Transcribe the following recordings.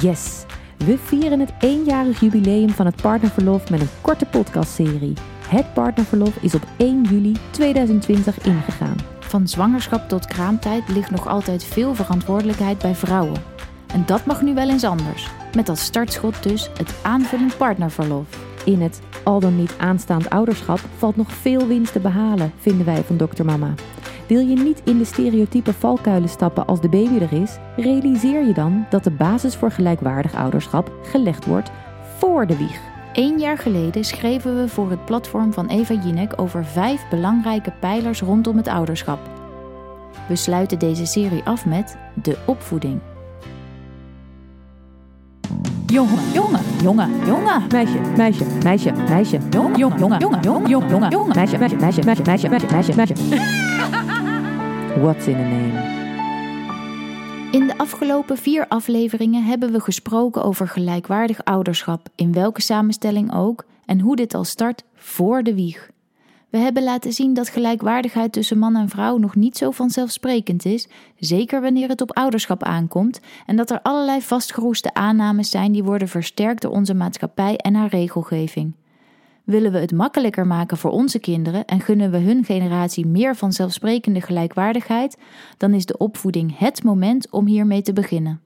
Yes! We vieren het eenjarig jubileum van het partnerverlof met een korte podcastserie. Het partnerverlof is op 1 juli 2020 ingegaan. Van zwangerschap tot kraamtijd ligt nog altijd veel verantwoordelijkheid bij vrouwen. En dat mag nu wel eens anders. Met als startschot dus het aanvullend partnerverlof. In het al dan niet aanstaand ouderschap valt nog veel winst te behalen, vinden wij van Dr. Mama. Wil je niet in de stereotype valkuilen stappen als de baby er is, realiseer je dan dat de basis voor gelijkwaardig ouderschap gelegd wordt voor de wieg. Eén jaar geleden schreven we voor het platform van Eva Jinek over vijf belangrijke pijlers rondom het ouderschap. We sluiten deze serie af met de opvoeding. Jongen, jongen, jongen, jongen. Meisje, meisje, meisje, meisje. Jongen, jongen, jongen, jongen, jongen, jongen, meisje, meisje, meisje, meisje, meisje, meisje, meisje. What's in a name? In de afgelopen vier afleveringen hebben we gesproken over gelijkwaardig ouderschap, in welke samenstelling ook, en hoe dit al start voor de wieg. We hebben laten zien dat gelijkwaardigheid tussen man en vrouw nog niet zo vanzelfsprekend is, zeker wanneer het op ouderschap aankomt, en dat er allerlei vastgeroeste aannames zijn die worden versterkt door onze maatschappij en haar regelgeving. Willen we het makkelijker maken voor onze kinderen en gunnen we hun generatie meer vanzelfsprekende gelijkwaardigheid, dan is de opvoeding het moment om hiermee te beginnen.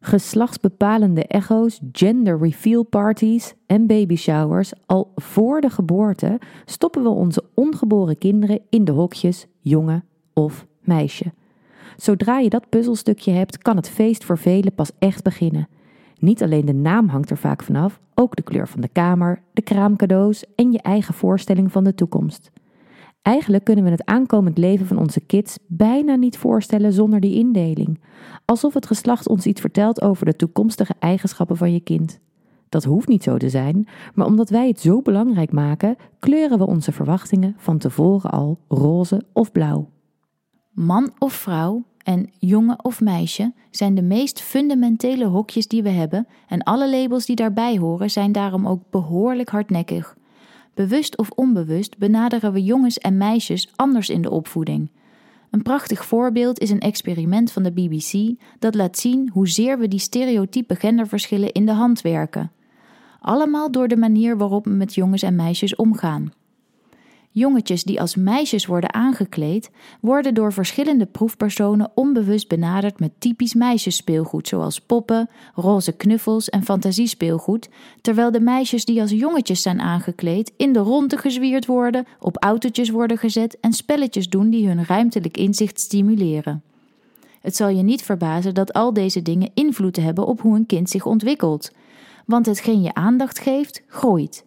Geslachtsbepalende echo's, gender reveal parties en baby showers al voor de geboorte stoppen we onze ongeboren kinderen in de hokjes jongen of meisje. Zodra je dat puzzelstukje hebt, kan het feest voor velen pas echt beginnen. Niet alleen de naam hangt er vaak vanaf, ook de kleur van de kamer, de kraamcadeaus en je eigen voorstelling van de toekomst. Eigenlijk kunnen we het aankomend leven van onze kids bijna niet voorstellen zonder die indeling. Alsof het geslacht ons iets vertelt over de toekomstige eigenschappen van je kind. Dat hoeft niet zo te zijn, maar omdat wij het zo belangrijk maken, kleuren we onze verwachtingen van tevoren al roze of blauw. Man of vrouw en jongen of meisje zijn de meest fundamentele hokjes die we hebben en alle labels die daarbij horen zijn daarom ook behoorlijk hardnekkig. Bewust of onbewust benaderen we jongens en meisjes anders in de opvoeding. Een prachtig voorbeeld is een experiment van de BBC dat laat zien hoezeer we die stereotype genderverschillen in de hand werken. Allemaal door de manier waarop we met jongens en meisjes omgaan. Jongetjes die als meisjes worden aangekleed, worden door verschillende proefpersonen onbewust benaderd met typisch meisjesspeelgoed, zoals poppen, roze knuffels en fantasiespeelgoed, terwijl de meisjes die als jongetjes zijn aangekleed in de ronde gezwierd worden, op autootjes worden gezet en spelletjes doen die hun ruimtelijk inzicht stimuleren. Het zal je niet verbazen dat al deze dingen invloed hebben op hoe een kind zich ontwikkelt, want hetgeen je aandacht geeft, groeit.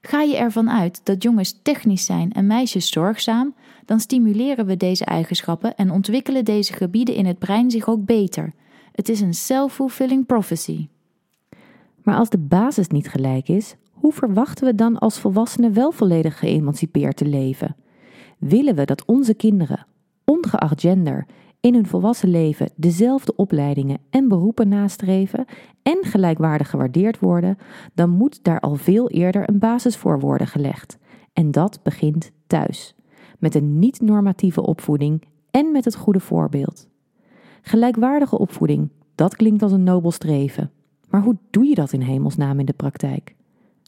Ga je ervan uit dat jongens technisch zijn en meisjes zorgzaam, dan stimuleren we deze eigenschappen en ontwikkelen deze gebieden in het brein zich ook beter. Het is een self-fulfilling prophecy. Maar als de basis niet gelijk is, hoe verwachten we dan als volwassenen wel volledig geëmancipeerd te leven? Willen we dat onze kinderen, ongeacht gender, in hun volwassen leven dezelfde opleidingen en beroepen nastreven en gelijkwaardig gewaardeerd worden, dan moet daar al veel eerder een basis voor worden gelegd. En dat begint thuis, met een niet-normatieve opvoeding en met het goede voorbeeld. Gelijkwaardige opvoeding, dat klinkt als een nobel streven. Maar hoe doe je dat in hemelsnaam in de praktijk?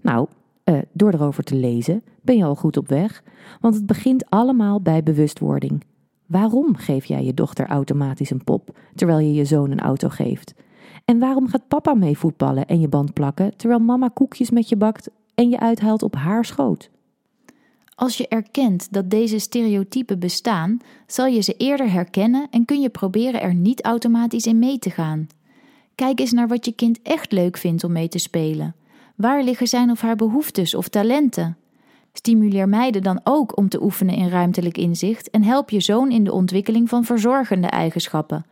Nou, uh, door erover te lezen ben je al goed op weg, want het begint allemaal bij bewustwording. Waarom geef jij je dochter automatisch een pop terwijl je je zoon een auto geeft? En waarom gaat papa mee voetballen en je band plakken terwijl mama koekjes met je bakt en je uithaalt op haar schoot? Als je erkent dat deze stereotypen bestaan, zal je ze eerder herkennen en kun je proberen er niet automatisch in mee te gaan. Kijk eens naar wat je kind echt leuk vindt om mee te spelen. Waar liggen zijn of haar behoeftes of talenten? Stimuleer meiden dan ook om te oefenen in ruimtelijk inzicht en help je zoon in de ontwikkeling van verzorgende eigenschappen.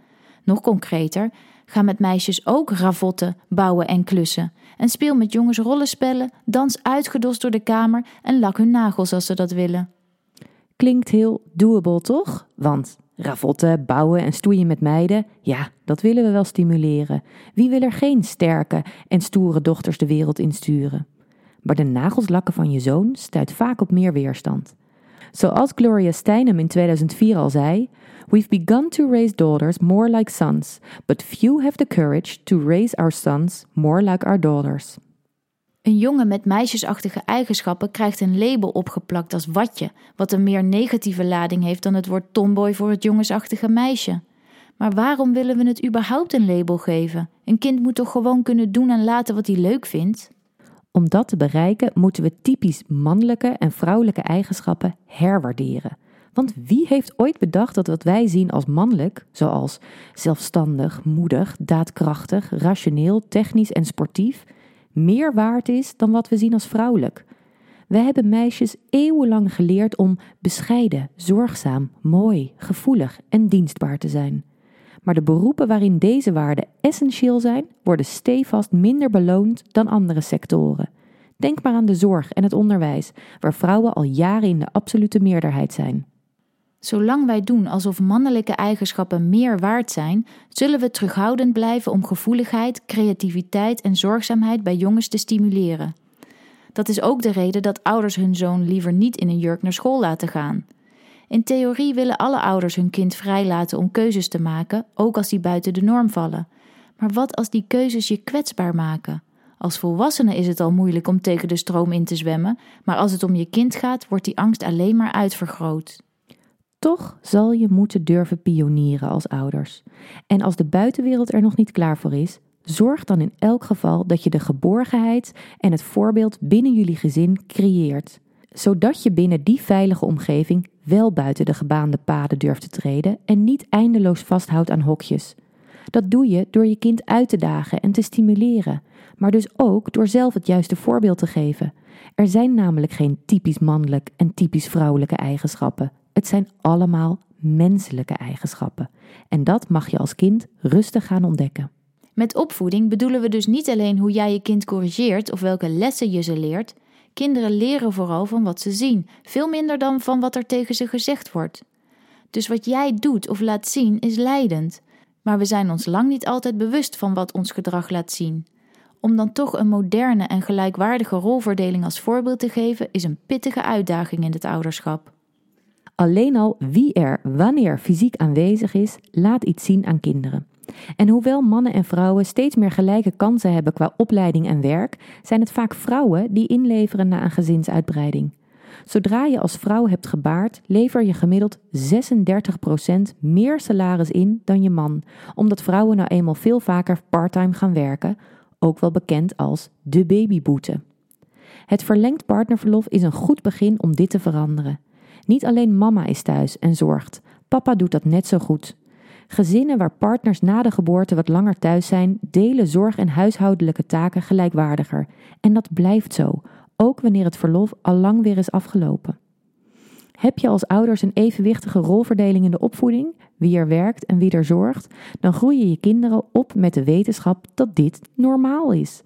Nog concreter, ga met meisjes ook ravotten, bouwen en klussen. En speel met jongens rollenspellen, dans uitgedost door de kamer en lak hun nagels als ze dat willen. Klinkt heel doable, toch? Want ravotten, bouwen en stoeien met meiden, ja, dat willen we wel stimuleren. Wie wil er geen sterke en stoere dochters de wereld insturen? Maar de nagels lakken van je zoon stuit vaak op meer weerstand. Zoals Gloria Steinem in 2004 al zei: We've begun to raise daughters more like sons, but few have the courage to raise our sons more like our daughters. Een jongen met meisjesachtige eigenschappen krijgt een label opgeplakt als watje, wat een meer negatieve lading heeft dan het woord tomboy voor het jongensachtige meisje. Maar waarom willen we het überhaupt een label geven? Een kind moet toch gewoon kunnen doen en laten wat hij leuk vindt? Om dat te bereiken moeten we typisch mannelijke en vrouwelijke eigenschappen herwaarderen. Want wie heeft ooit bedacht dat wat wij zien als mannelijk, zoals zelfstandig, moedig, daadkrachtig, rationeel, technisch en sportief, meer waard is dan wat we zien als vrouwelijk? We hebben meisjes eeuwenlang geleerd om bescheiden, zorgzaam, mooi, gevoelig en dienstbaar te zijn. Maar de beroepen waarin deze waarden essentieel zijn, worden stevast minder beloond dan andere sectoren. Denk maar aan de zorg en het onderwijs, waar vrouwen al jaren in de absolute meerderheid zijn. Zolang wij doen alsof mannelijke eigenschappen meer waard zijn, zullen we terughoudend blijven om gevoeligheid, creativiteit en zorgzaamheid bij jongens te stimuleren. Dat is ook de reden dat ouders hun zoon liever niet in een jurk naar school laten gaan. In theorie willen alle ouders hun kind vrijlaten om keuzes te maken, ook als die buiten de norm vallen. Maar wat als die keuzes je kwetsbaar maken? Als volwassene is het al moeilijk om tegen de stroom in te zwemmen, maar als het om je kind gaat, wordt die angst alleen maar uitvergroot. Toch zal je moeten durven pionieren als ouders. En als de buitenwereld er nog niet klaar voor is, zorg dan in elk geval dat je de geborgenheid en het voorbeeld binnen jullie gezin creëert zodat je binnen die veilige omgeving wel buiten de gebaande paden durft te treden en niet eindeloos vasthoudt aan hokjes. Dat doe je door je kind uit te dagen en te stimuleren, maar dus ook door zelf het juiste voorbeeld te geven. Er zijn namelijk geen typisch mannelijk en typisch vrouwelijke eigenschappen. Het zijn allemaal menselijke eigenschappen. En dat mag je als kind rustig gaan ontdekken. Met opvoeding bedoelen we dus niet alleen hoe jij je kind corrigeert of welke lessen je ze leert, Kinderen leren vooral van wat ze zien, veel minder dan van wat er tegen ze gezegd wordt. Dus wat jij doet of laat zien is leidend, maar we zijn ons lang niet altijd bewust van wat ons gedrag laat zien. Om dan toch een moderne en gelijkwaardige rolverdeling als voorbeeld te geven, is een pittige uitdaging in het ouderschap. Alleen al wie er wanneer fysiek aanwezig is, laat iets zien aan kinderen. En hoewel mannen en vrouwen steeds meer gelijke kansen hebben qua opleiding en werk, zijn het vaak vrouwen die inleveren na een gezinsuitbreiding. Zodra je als vrouw hebt gebaard, lever je gemiddeld 36% meer salaris in dan je man, omdat vrouwen nou eenmaal veel vaker parttime gaan werken, ook wel bekend als de babyboete. Het verlengd partnerverlof is een goed begin om dit te veranderen. Niet alleen mama is thuis en zorgt, papa doet dat net zo goed. Gezinnen waar partners na de geboorte wat langer thuis zijn, delen zorg- en huishoudelijke taken gelijkwaardiger. En dat blijft zo, ook wanneer het verlof al lang weer is afgelopen. Heb je als ouders een evenwichtige rolverdeling in de opvoeding, wie er werkt en wie er zorgt, dan groeien je kinderen op met de wetenschap dat dit normaal is.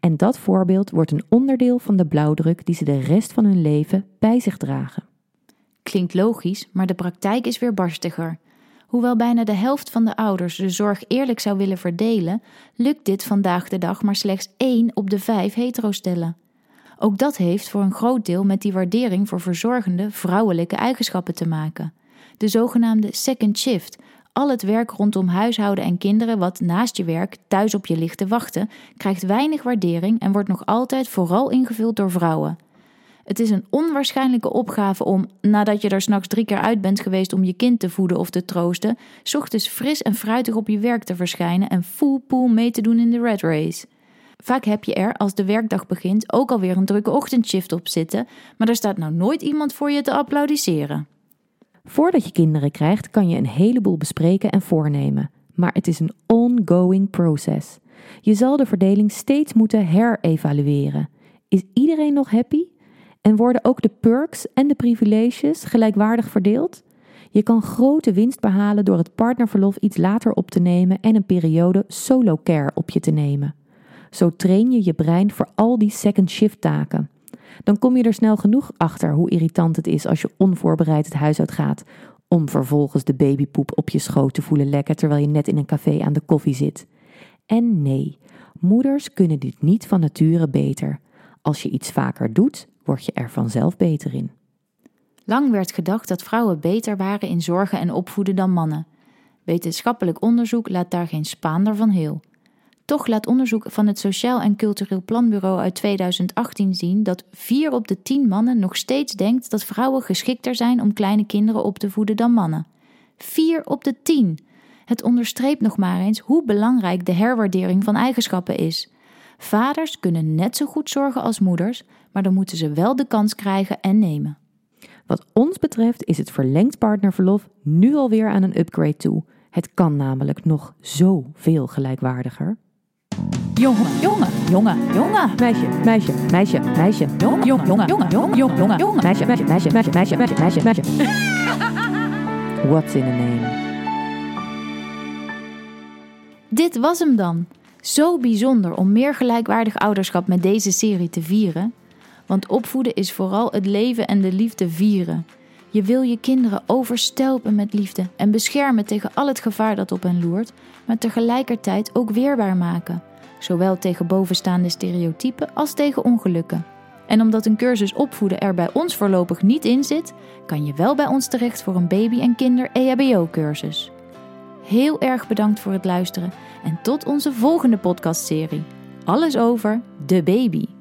En dat voorbeeld wordt een onderdeel van de blauwdruk die ze de rest van hun leven bij zich dragen. Klinkt logisch, maar de praktijk is weer barstiger. Hoewel bijna de helft van de ouders de zorg eerlijk zou willen verdelen, lukt dit vandaag de dag maar slechts één op de vijf heterostellen. Ook dat heeft voor een groot deel met die waardering voor verzorgende vrouwelijke eigenschappen te maken. De zogenaamde second shift, al het werk rondom huishouden en kinderen wat naast je werk thuis op je ligt te wachten, krijgt weinig waardering en wordt nog altijd vooral ingevuld door vrouwen. Het is een onwaarschijnlijke opgave om, nadat je er s'nachts drie keer uit bent geweest om je kind te voeden of te troosten, ochtends fris en fruitig op je werk te verschijnen en full pool mee te doen in de red race. Vaak heb je er, als de werkdag begint, ook alweer een drukke ochtendshift op zitten, maar er staat nou nooit iemand voor je te applaudisseren. Voordat je kinderen krijgt, kan je een heleboel bespreken en voornemen, maar het is een ongoing proces. Je zal de verdeling steeds moeten herevalueren. Is iedereen nog happy? En worden ook de perks en de privileges gelijkwaardig verdeeld? Je kan grote winst behalen door het partnerverlof iets later op te nemen en een periode solo care op je te nemen. Zo train je je brein voor al die second shift taken. Dan kom je er snel genoeg achter hoe irritant het is als je onvoorbereid het huis uitgaat, om vervolgens de babypoep op je schoot te voelen lekker terwijl je net in een café aan de koffie zit. En nee, moeders kunnen dit niet van nature beter. Als je iets vaker doet, word je er vanzelf beter in. Lang werd gedacht dat vrouwen beter waren in zorgen en opvoeden dan mannen. Wetenschappelijk onderzoek laat daar geen spaander van heel. Toch laat onderzoek van het Sociaal en Cultureel Planbureau uit 2018 zien dat 4 op de 10 mannen nog steeds denkt dat vrouwen geschikter zijn om kleine kinderen op te voeden dan mannen. 4 op de 10! Het onderstreept nog maar eens hoe belangrijk de herwaardering van eigenschappen is. Vaders kunnen net zo goed zorgen als moeders, maar dan moeten ze wel de kans krijgen en nemen. Wat ons betreft is het verlengd partnerverlof nu alweer aan een upgrade toe. Het kan namelijk nog zoveel gelijkwaardiger. Jongen, jongen, jongen, jongen. Meisje, meisje, meisje, meisje. Jongen, jongen, jongen, jongen, jongen, jongen, jongen. Meisje, meisje, meisje, meisje, meisje, meisje, meisje, meisje. What's in a name? Dit was hem dan. Zo bijzonder om meer gelijkwaardig ouderschap met deze serie te vieren. Want opvoeden is vooral het leven en de liefde vieren. Je wil je kinderen overstelpen met liefde en beschermen tegen al het gevaar dat op hen loert, maar tegelijkertijd ook weerbaar maken. Zowel tegen bovenstaande stereotypen als tegen ongelukken. En omdat een cursus opvoeden er bij ons voorlopig niet in zit, kan je wel bij ons terecht voor een baby- en kinder-EHBO-cursus. Heel erg bedankt voor het luisteren en tot onze volgende podcastserie. Alles over de baby.